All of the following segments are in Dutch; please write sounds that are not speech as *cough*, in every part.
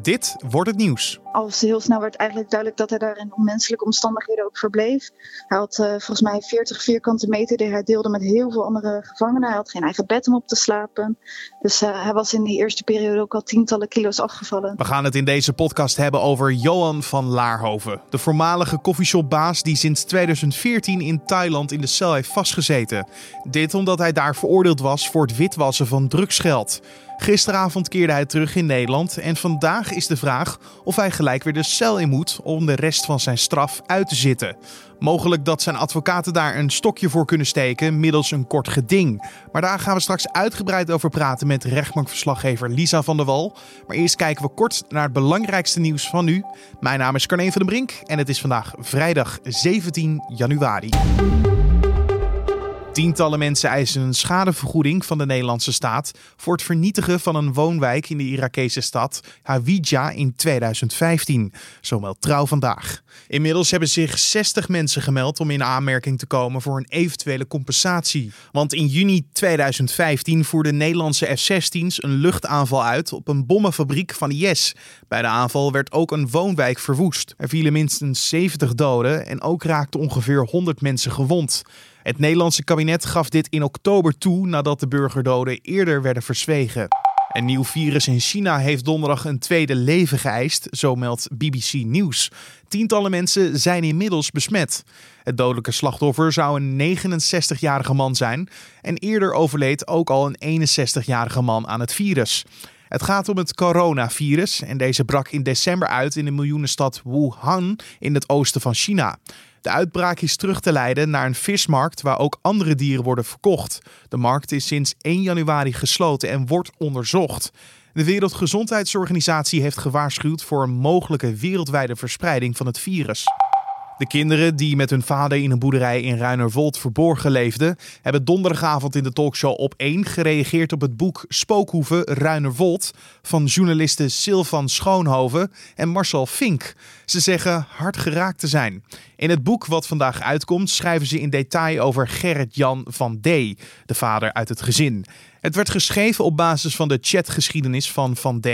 Dit wordt het nieuws. Al heel snel werd eigenlijk duidelijk dat hij daar in onmenselijke omstandigheden ook verbleef. Hij had uh, volgens mij 40 vierkante meter die hij deelde met heel veel andere gevangenen. Hij had geen eigen bed om op te slapen. Dus uh, hij was in die eerste periode ook al tientallen kilo's afgevallen. We gaan het in deze podcast hebben over Johan van Laarhoven. De voormalige koffieshopbaas die sinds 2014 in Thailand in de cel heeft vastgezeten. Dit omdat hij daar veroordeeld was voor het witwassen van drugsgeld. Gisteravond keerde hij terug in Nederland en vandaag is de vraag of hij gelijk weer de cel in moet om de rest van zijn straf uit te zitten. Mogelijk dat zijn advocaten daar een stokje voor kunnen steken middels een kort geding. Maar daar gaan we straks uitgebreid over praten met rechtbankverslaggever Lisa van der Wal. Maar eerst kijken we kort naar het belangrijkste nieuws van nu. Mijn naam is Carne van den Brink en het is vandaag vrijdag 17 januari. Tientallen mensen eisen een schadevergoeding van de Nederlandse staat voor het vernietigen van een woonwijk in de Irakese stad Hawija in 2015. Zo Trouw vandaag. Inmiddels hebben zich 60 mensen gemeld om in aanmerking te komen voor een eventuele compensatie. Want in juni 2015 voerden Nederlandse F-16's een luchtaanval uit op een bommenfabriek van IS. Bij de aanval werd ook een woonwijk verwoest. Er vielen minstens 70 doden en ook raakten ongeveer 100 mensen gewond. Het Nederlandse kabinet gaf dit in oktober toe nadat de burgerdoden eerder werden verzwegen. Een nieuw virus in China heeft donderdag een tweede leven geëist, zo meldt BBC News. Tientallen mensen zijn inmiddels besmet. Het dodelijke slachtoffer zou een 69-jarige man zijn en eerder overleed ook al een 61-jarige man aan het virus. Het gaat om het coronavirus en deze brak in december uit in de miljoenenstad Wuhan in het oosten van China. De uitbraak is terug te leiden naar een vismarkt waar ook andere dieren worden verkocht. De markt is sinds 1 januari gesloten en wordt onderzocht. De Wereldgezondheidsorganisatie heeft gewaarschuwd voor een mogelijke wereldwijde verspreiding van het virus. De kinderen die met hun vader in een boerderij in Ruinerwold verborgen leefden, hebben donderdagavond in de talkshow op 1 gereageerd op het boek Spookhoeven Ruinerwold van journalisten Sylvan Schoonhoven en Marcel Fink. Ze zeggen hard geraakt te zijn. In het boek wat vandaag uitkomt schrijven ze in detail over Gerrit-Jan van D., de vader uit het gezin. Het werd geschreven op basis van de chatgeschiedenis van Van D.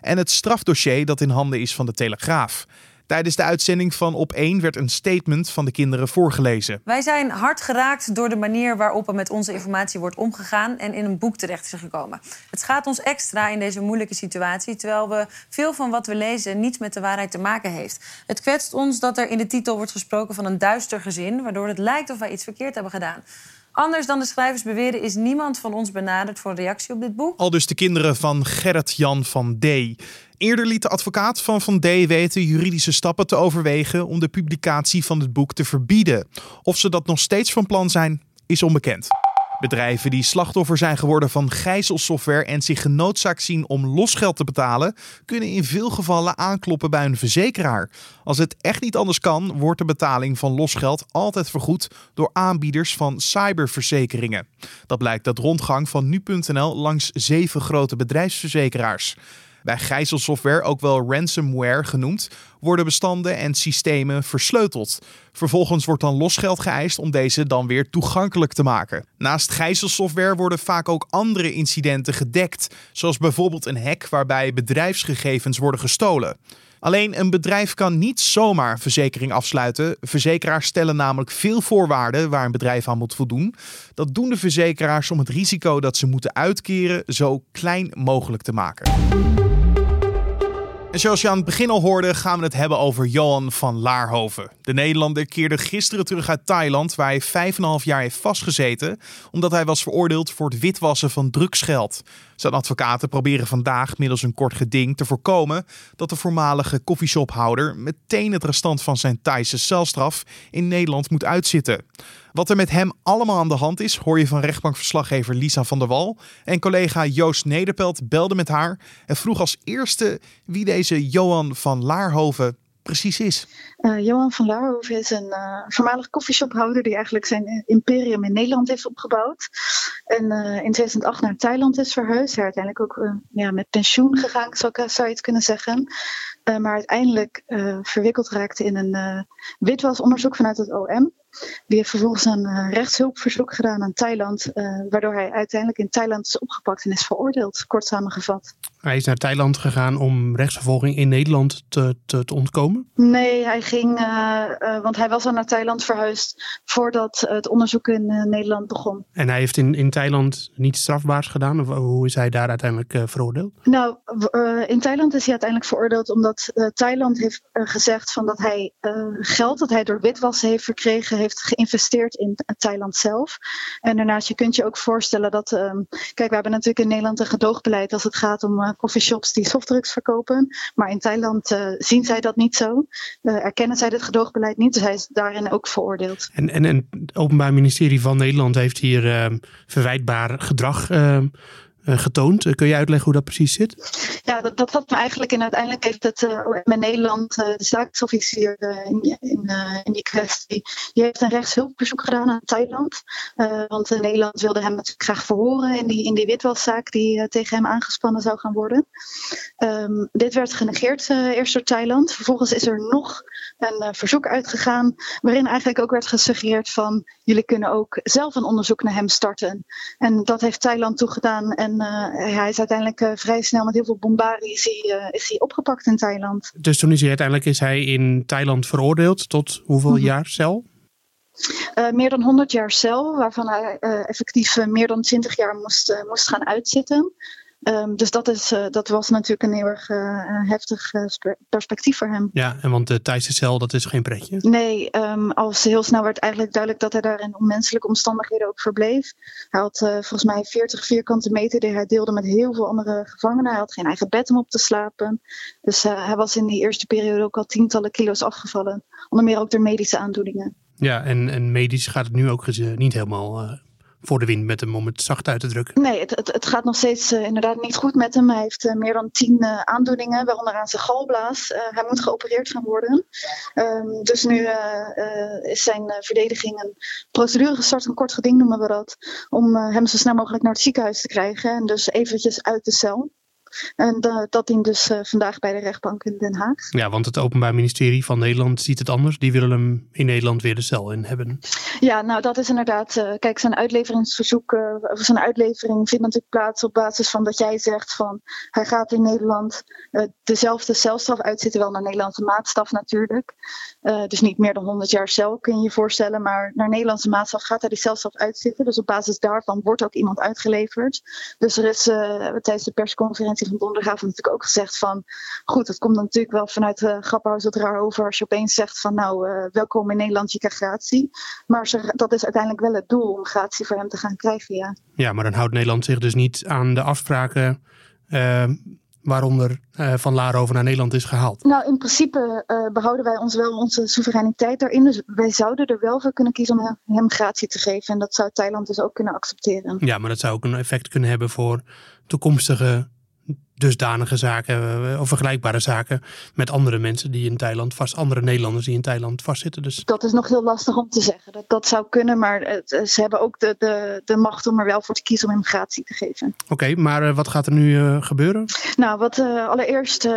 en het strafdossier dat in handen is van de Telegraaf. Tijdens de uitzending van Op 1 werd een statement van de kinderen voorgelezen. Wij zijn hard geraakt door de manier waarop er met onze informatie wordt omgegaan en in een boek terecht is gekomen. Het schaadt ons extra in deze moeilijke situatie, terwijl we veel van wat we lezen niets met de waarheid te maken heeft. Het kwetst ons dat er in de titel wordt gesproken van een duister gezin, waardoor het lijkt of wij iets verkeerd hebben gedaan. Anders dan de schrijvers beweren is niemand van ons benaderd voor een reactie op dit boek. Al dus de kinderen van Gerrit Jan van D. Eerder liet de advocaat van Van D weten juridische stappen te overwegen om de publicatie van het boek te verbieden. Of ze dat nog steeds van plan zijn, is onbekend. Bedrijven die slachtoffer zijn geworden van gijzelsoftware en zich genoodzaakt zien om losgeld te betalen, kunnen in veel gevallen aankloppen bij een verzekeraar. Als het echt niet anders kan, wordt de betaling van losgeld altijd vergoed door aanbieders van cyberverzekeringen. Dat blijkt uit rondgang van nu.nl langs zeven grote bedrijfsverzekeraars. Bij gijzelsoftware, ook wel ransomware genoemd, worden bestanden en systemen versleuteld. Vervolgens wordt dan losgeld geëist om deze dan weer toegankelijk te maken. Naast gijzelsoftware worden vaak ook andere incidenten gedekt, zoals bijvoorbeeld een hack waarbij bedrijfsgegevens worden gestolen. Alleen een bedrijf kan niet zomaar verzekering afsluiten. Verzekeraars stellen namelijk veel voorwaarden waar een bedrijf aan moet voldoen. Dat doen de verzekeraars om het risico dat ze moeten uitkeren zo klein mogelijk te maken. En zoals je aan het begin al hoorde, gaan we het hebben over Johan van Laarhoven. De Nederlander keerde gisteren terug uit Thailand, waar hij 5,5 jaar heeft vastgezeten, omdat hij was veroordeeld voor het witwassen van drugsgeld. Zijn advocaten proberen vandaag middels een kort geding te voorkomen dat de voormalige koffieshophouder meteen het restant van zijn Thaise celstraf in Nederland moet uitzitten. Wat er met hem allemaal aan de hand is, hoor je van rechtbankverslaggever Lisa van der Wal. En collega Joost Nederpelt belde met haar en vroeg als eerste wie deze Johan van Laarhoven precies is. Uh, Johan van Laarhoven is een uh, voormalig koffieshophouder die eigenlijk zijn imperium in Nederland heeft opgebouwd. En uh, in 2008 naar Thailand is verhuisd. Hij uiteindelijk ook ja, met pensioen gegaan, zou, zou je het kunnen zeggen. maar uiteindelijk verwikkeld raakte in een witwasonderzoek vanuit het OM. Die heeft vervolgens een rechtshulpverzoek gedaan aan Thailand, waardoor hij uiteindelijk in Thailand is opgepakt en is veroordeeld, kort samengevat. Hij is naar Thailand gegaan om rechtsvervolging in Nederland te, te, te ontkomen? Nee, hij ging, uh, uh, want hij was al naar Thailand verhuisd voordat het onderzoek in uh, Nederland begon. En hij heeft in, in Thailand niets strafbaars gedaan? Of hoe is hij daar uiteindelijk veroordeeld? Nou, in Thailand is hij uiteindelijk veroordeeld omdat Thailand heeft gezegd van dat hij geld dat hij door witwassen heeft verkregen, heeft geïnvesteerd in Thailand zelf. En daarnaast, je kunt je ook voorstellen dat, ehm, kijk, we hebben natuurlijk in Nederland een gedoogbeleid als het gaat om coffeeshops die softdrugs verkopen. Maar in Thailand uh, zien zij dat niet zo. Uh, erkennen zij dit gedoogbeleid niet. Dus hij is daarin ook veroordeeld. En, en, en het Openbaar Ministerie van Nederland heeft hier verwijtbaar gedrag getoond. kun je uitleggen hoe dat precies zit? Ja, dat, dat had me eigenlijk in uiteindelijk heeft het uh, met Nederland, uh, de staatsofficier in, in, in, die kwestie, die heeft een rechtshulpverzoek gedaan aan Thailand. want Nederland wilde hem natuurlijk graag verhoren in die, in die witwaszaak die tegen hem aangespannen zou gaan worden. Um, dit werd genegeerd eerst door Thailand. Vervolgens is er nog een verzoek uitgegaan waarin eigenlijk ook werd gesuggereerd van jullie kunnen ook zelf een onderzoek naar hem starten. En dat heeft Thailand toegedaan en uh, hij is uiteindelijk uh, vrij snel met heel veel bombardie is hij, uh, is hij opgepakt in Thailand. Dus toen is hij uiteindelijk is hij in Thailand veroordeeld tot hoeveel mm -hmm. jaar cel? meer dan 100 jaar cel, waarvan hij effectief meer dan 20 jaar moest, moest gaan uitzitten. Um, dus dat, is, uh, dat was natuurlijk een heel erg uh, heftig uh, perspectief voor hem. Ja, en want de Thaise cel, dat is geen pretje? Nee, um, als heel snel werd eigenlijk duidelijk dat hij daar in onmenselijke omstandigheden ook verbleef. Hij had volgens mij 40 vierkante meter die hij deelde met heel veel andere gevangenen. Hij had geen eigen bed om op te slapen. Dus hij was in die eerste periode ook al tientallen kilo's afgevallen. Onder meer ook door medische aandoeningen. Ja, en, en medisch gaat het nu ook niet helemaal voor de wind met hem, om het zacht uit te drukken? Nee, het, het, het gaat nog steeds uh, inderdaad niet goed met hem. Hij heeft uh, meer dan tien uh, aandoeningen, waaronder aan zijn galblaas. hij moet geopereerd gaan worden. Um, dus nu is zijn verdediging een procedure gestart, een kort geding noemen we dat, om hem zo snel mogelijk naar het ziekenhuis te krijgen en dus eventjes uit de cel. En uh, dat dient dus uh, vandaag bij de rechtbank in Den Haag. Ja, want het Openbaar Ministerie van Nederland ziet het anders. Die willen hem in Nederland weer de cel in hebben. Ja, nou dat is inderdaad. Uh, kijk, zijn uitleveringsverzoek, of zijn uitlevering vindt natuurlijk plaats op basis van dat jij zegt van hij gaat in Nederland dezelfde celstraf uitzitten, wel naar Nederlandse maatstaf natuurlijk. dus niet meer dan 100 jaar cel kun je je voorstellen, maar naar Nederlandse maatstaf gaat hij die celstraf uitzitten. Dus op basis daarvan wordt ook iemand uitgeleverd. Dus er is tijdens de persconferentie van donderdagavond natuurlijk ook gezegd van... goed, het komt dan natuurlijk wel vanuit uh, Grappenhuis wat raar over... als je opeens zegt van nou, uh, welkom in Nederland, je krijgt gratie. Maar ze, dat is uiteindelijk wel het doel om gratie voor hem te gaan krijgen, ja. Ja, maar dan houdt Nederland zich dus niet aan de afspraken... Uh, waaronder uh, Van Laarhoven naar Nederland is gehaald? Nou, in principe uh, behouden wij ons wel onze soevereiniteit daarin. Dus wij zouden er wel voor kunnen kiezen om hem gratie te geven. En dat zou Thailand dus ook kunnen accepteren. Ja, maar dat zou ook een effect kunnen hebben voor toekomstige dusdanige zaken eh, of vergelijkbare zaken met andere mensen die in Thailand vast, andere Nederlanders die in Thailand vastzitten. Dus. Dat is nog heel lastig om te zeggen. Dat, dat zou kunnen, maar het, ze hebben ook de, de, de macht om er wel voor te kiezen om hem gratie te geven. Oké, okay, maar uh, wat gaat er nu uh, gebeuren? Nou, wat uh, allereerst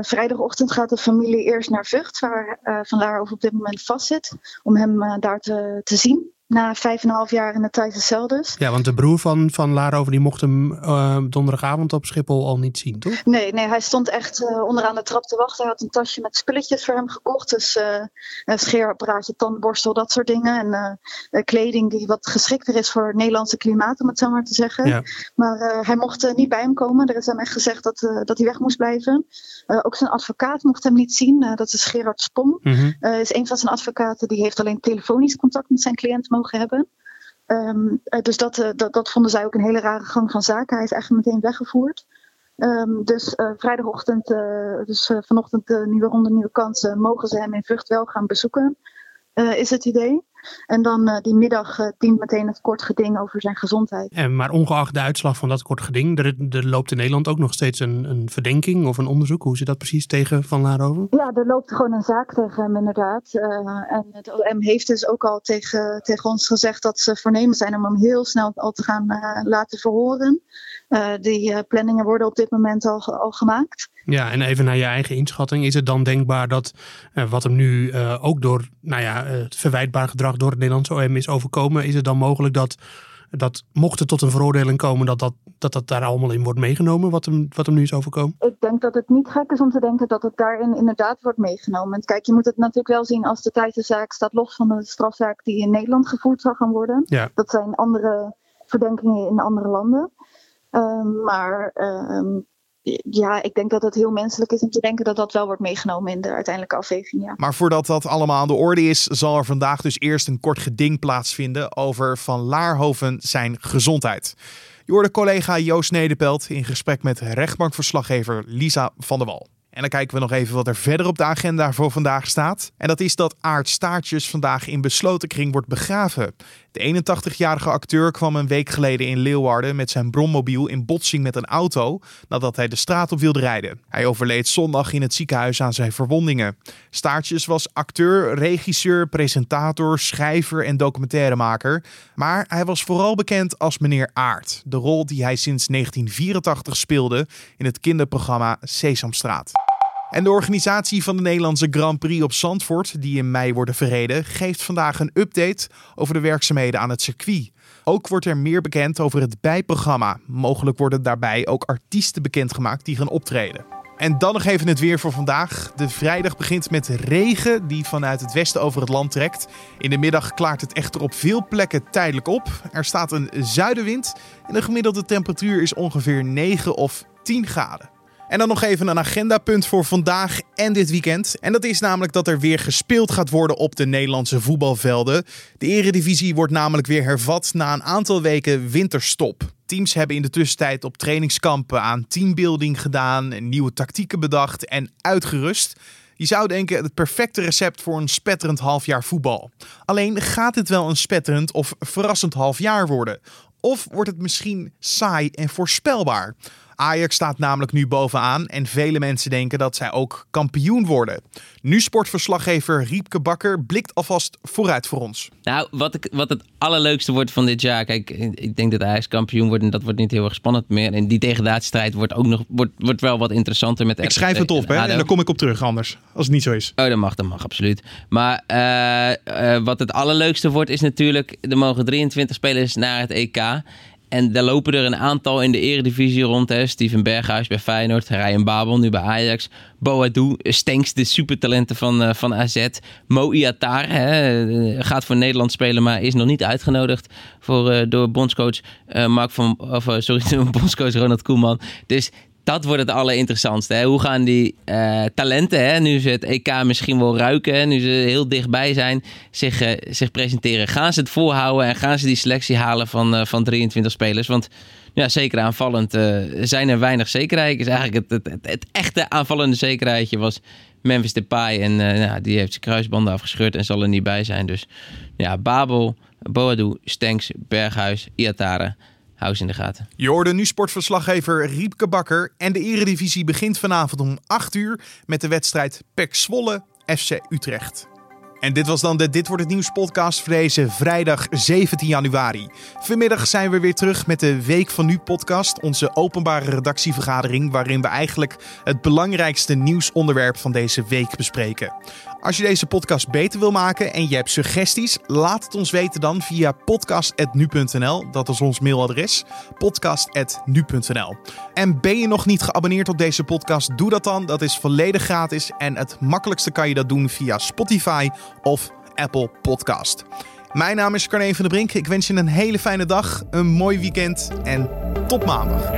vrijdagochtend gaat de familie eerst naar Vught, waar Van Laarhoven op dit moment vastzit, om hem daar te, te zien na vijf en een half jaar in de Thaise cel dus. Ja, want de broer van, van Larover die mocht hem uh, donderdagavond op Schiphol al niet zien, toch? Nee, nee hij stond echt uh, onderaan de trap te wachten. Hij had een tasje met spulletjes voor hem gekocht. Dus uh, een scheerapparaatje, tandenborstel, dat soort dingen. En kleding die wat geschikter is voor het Nederlandse klimaat, om het zo maar te zeggen. Ja. Maar hij mocht niet bij hem komen. Er is hem echt gezegd dat, dat hij weg moest blijven. ook zijn advocaat mocht hem niet zien. dat is Gerard Spom. Mm -hmm. is een van zijn advocaten. Die heeft alleen telefonisch contact met zijn cliënt mogen hebben. Um, dus dat, uh, dat, dat, vonden zij ook een hele rare gang van zaken. Hij is eigenlijk meteen weggevoerd. Um, dus uh, vrijdagochtend, dus vanochtend nieuwe ronde, nieuwe kansen, mogen ze hem in Vught wel gaan bezoeken, is het idee. En dan uh, die middag uh, dient meteen het kort geding over zijn gezondheid. En, maar ongeacht de uitslag van dat kort geding, er, er loopt in Nederland ook nog steeds een, een verdenking of een onderzoek. Hoe zit dat precies tegen Van Laarhoven? Ja, er loopt gewoon een zaak tegen hem inderdaad. Uh, en het OM heeft dus ook al tegen, tegen ons gezegd dat ze voornemen zijn om hem heel snel al te gaan laten verhoren. Die planningen worden op dit moment al, al gemaakt. Ja, en even naar je eigen inschatting. Is het dan denkbaar dat uh, wat hem nu uh, ook door nou ja, het verwijtbaar gedrag door het Nederlandse OM is overkomen, is het dan mogelijk dat Dat mocht het tot een veroordeling komen, dat dat, dat, dat daar allemaal in wordt meegenomen, wat hem, wat hem nu is overkomen? Ik denk dat het niet gek is om te denken dat het daarin inderdaad wordt meegenomen. Kijk, je moet het natuurlijk wel zien als de Thijssenzaak staat los van de strafzaak die in Nederland gevoerd zal gaan worden. Ja. Dat zijn andere verdenkingen in andere landen. Ehm, maar ehm, ja, ik denk dat het heel menselijk is om te denken dat dat wel wordt meegenomen in de uiteindelijke afweging. Ja. Maar voordat dat allemaal aan de orde is, zal er vandaag dus eerst een kort geding plaatsvinden over Van Laarhoven zijn gezondheid. Je hoorde collega Joost Nederpelt in gesprek met rechtbankverslaggever Lisa van der Wal. En dan kijken we nog even wat er verder op de agenda voor vandaag staat. En dat is dat Aart Staartjes vandaag in besloten kring wordt begraven. De 81-jarige acteur kwam een week geleden in Leeuwarden met zijn brommobiel in botsing met een auto nadat hij de straat op wilde rijden. Hij overleed zondag in het ziekenhuis aan zijn verwondingen. Staartjes was acteur, regisseur, presentator, schrijver en documentairemaker. Maar hij was vooral bekend als meneer Aart, de rol die hij sinds 1984 speelde in het kinderprogramma Sesamstraat. En de organisatie van de Nederlandse Grand Prix op Zandvoort, die in mei worden verreden, geeft vandaag een update over de werkzaamheden aan het circuit. Ook wordt er meer bekend over het bijprogramma. Mogelijk worden daarbij ook artiesten bekendgemaakt die gaan optreden. En dan nog even het weer voor vandaag. De vrijdag begint met regen die vanuit het westen over het land trekt. In de middag klaart het echter op veel plekken tijdelijk op. Er staat een zuidenwind en de gemiddelde temperatuur is ongeveer 9 of 10 graden. En dan nog even een agendapunt voor vandaag en dit weekend. En dat is namelijk dat er weer gespeeld gaat worden op de Nederlandse voetbalvelden. De Eredivisie wordt namelijk weer hervat na een aantal weken winterstop. Teams hebben in de tussentijd op trainingskampen aan teambuilding gedaan, nieuwe tactieken bedacht en uitgerust. Je zou denken het perfecte recept voor een spetterend halfjaar voetbal. Alleen gaat het wel een spetterend of verrassend halfjaar worden? Of wordt het misschien saai en voorspelbaar? Ajax staat namelijk nu bovenaan en vele mensen denken dat zij ook kampioen worden. Nu sportverslaggever Riepke Bakker blikt alvast vooruit voor ons. Nou, wat, ik, wat het allerleukste wordt van dit jaar. Kijk, ik denk dat Ajax kampioen wordt en dat wordt niet heel erg spannend meer. En die degradatiestrijd wordt ook nog wordt, wordt wel wat interessanter met Ik schrijf het op, hè? En daar kom ik op terug anders, als het niet zo is. Oh, dat mag, dat mag, absoluut. Maar uh, uh, wat het allerleukste wordt is natuurlijk... er mogen 23 spelers naar het EK... En daar lopen er een aantal in de eredivisie rond. Hè. Steven Berghuis bij Feyenoord, Ryan Babel nu bij Ajax. Boadu, Stenks, de supertalenten van, uh, van AZ. Mo Iatar hè, gaat voor Nederland spelen, maar is nog niet uitgenodigd voor, uh, door bondscoach Mark van, of, sorry, *laughs* bondscoach Ronald Koeman. Dus dat wordt het allerinteressantste. Hè? Hoe gaan die uh, talenten, hè, nu ze het EK misschien wel ruiken, nu ze heel dichtbij zijn, zich, uh, zich presenteren? Gaan ze het volhouden en gaan ze die selectie halen van, uh, van 23 spelers? Want ja, zeker aanvallend zijn er weinig zekerheid. Is eigenlijk het, het, het, het, echte aanvallende zekerheidje was Memphis Depay. En nou, die heeft zijn kruisbanden afgescheurd en zal er niet bij zijn. Dus ja, Babel, Boadu, Stenks, Berghuis, Iatare hou ze in de gaten. Je hoorde nu sportverslaggever Riepke Bakker. En de eredivisie begint vanavond om 8 uur met de wedstrijd PEC Zwolle FC Utrecht. En dit was dan de Dit Wordt Het Nieuws podcast voor deze vrijdag 17 januari. Vanmiddag zijn we weer terug met de Week van Nu podcast. Onze openbare redactievergadering waarin we eigenlijk het belangrijkste nieuwsonderwerp van deze week bespreken. Als je deze podcast beter wil maken en je hebt suggesties, laat het ons weten dan via podcast.nu.nl. Dat is ons mailadres, podcast.nu.nl. En ben je nog niet geabonneerd op deze podcast, doe dat dan. Dat is volledig gratis en het makkelijkste kan je dat doen via Spotify of Apple Podcast. Mijn naam is Carne van der Brink. Ik wens je een hele fijne dag, een mooi weekend en tot maandag.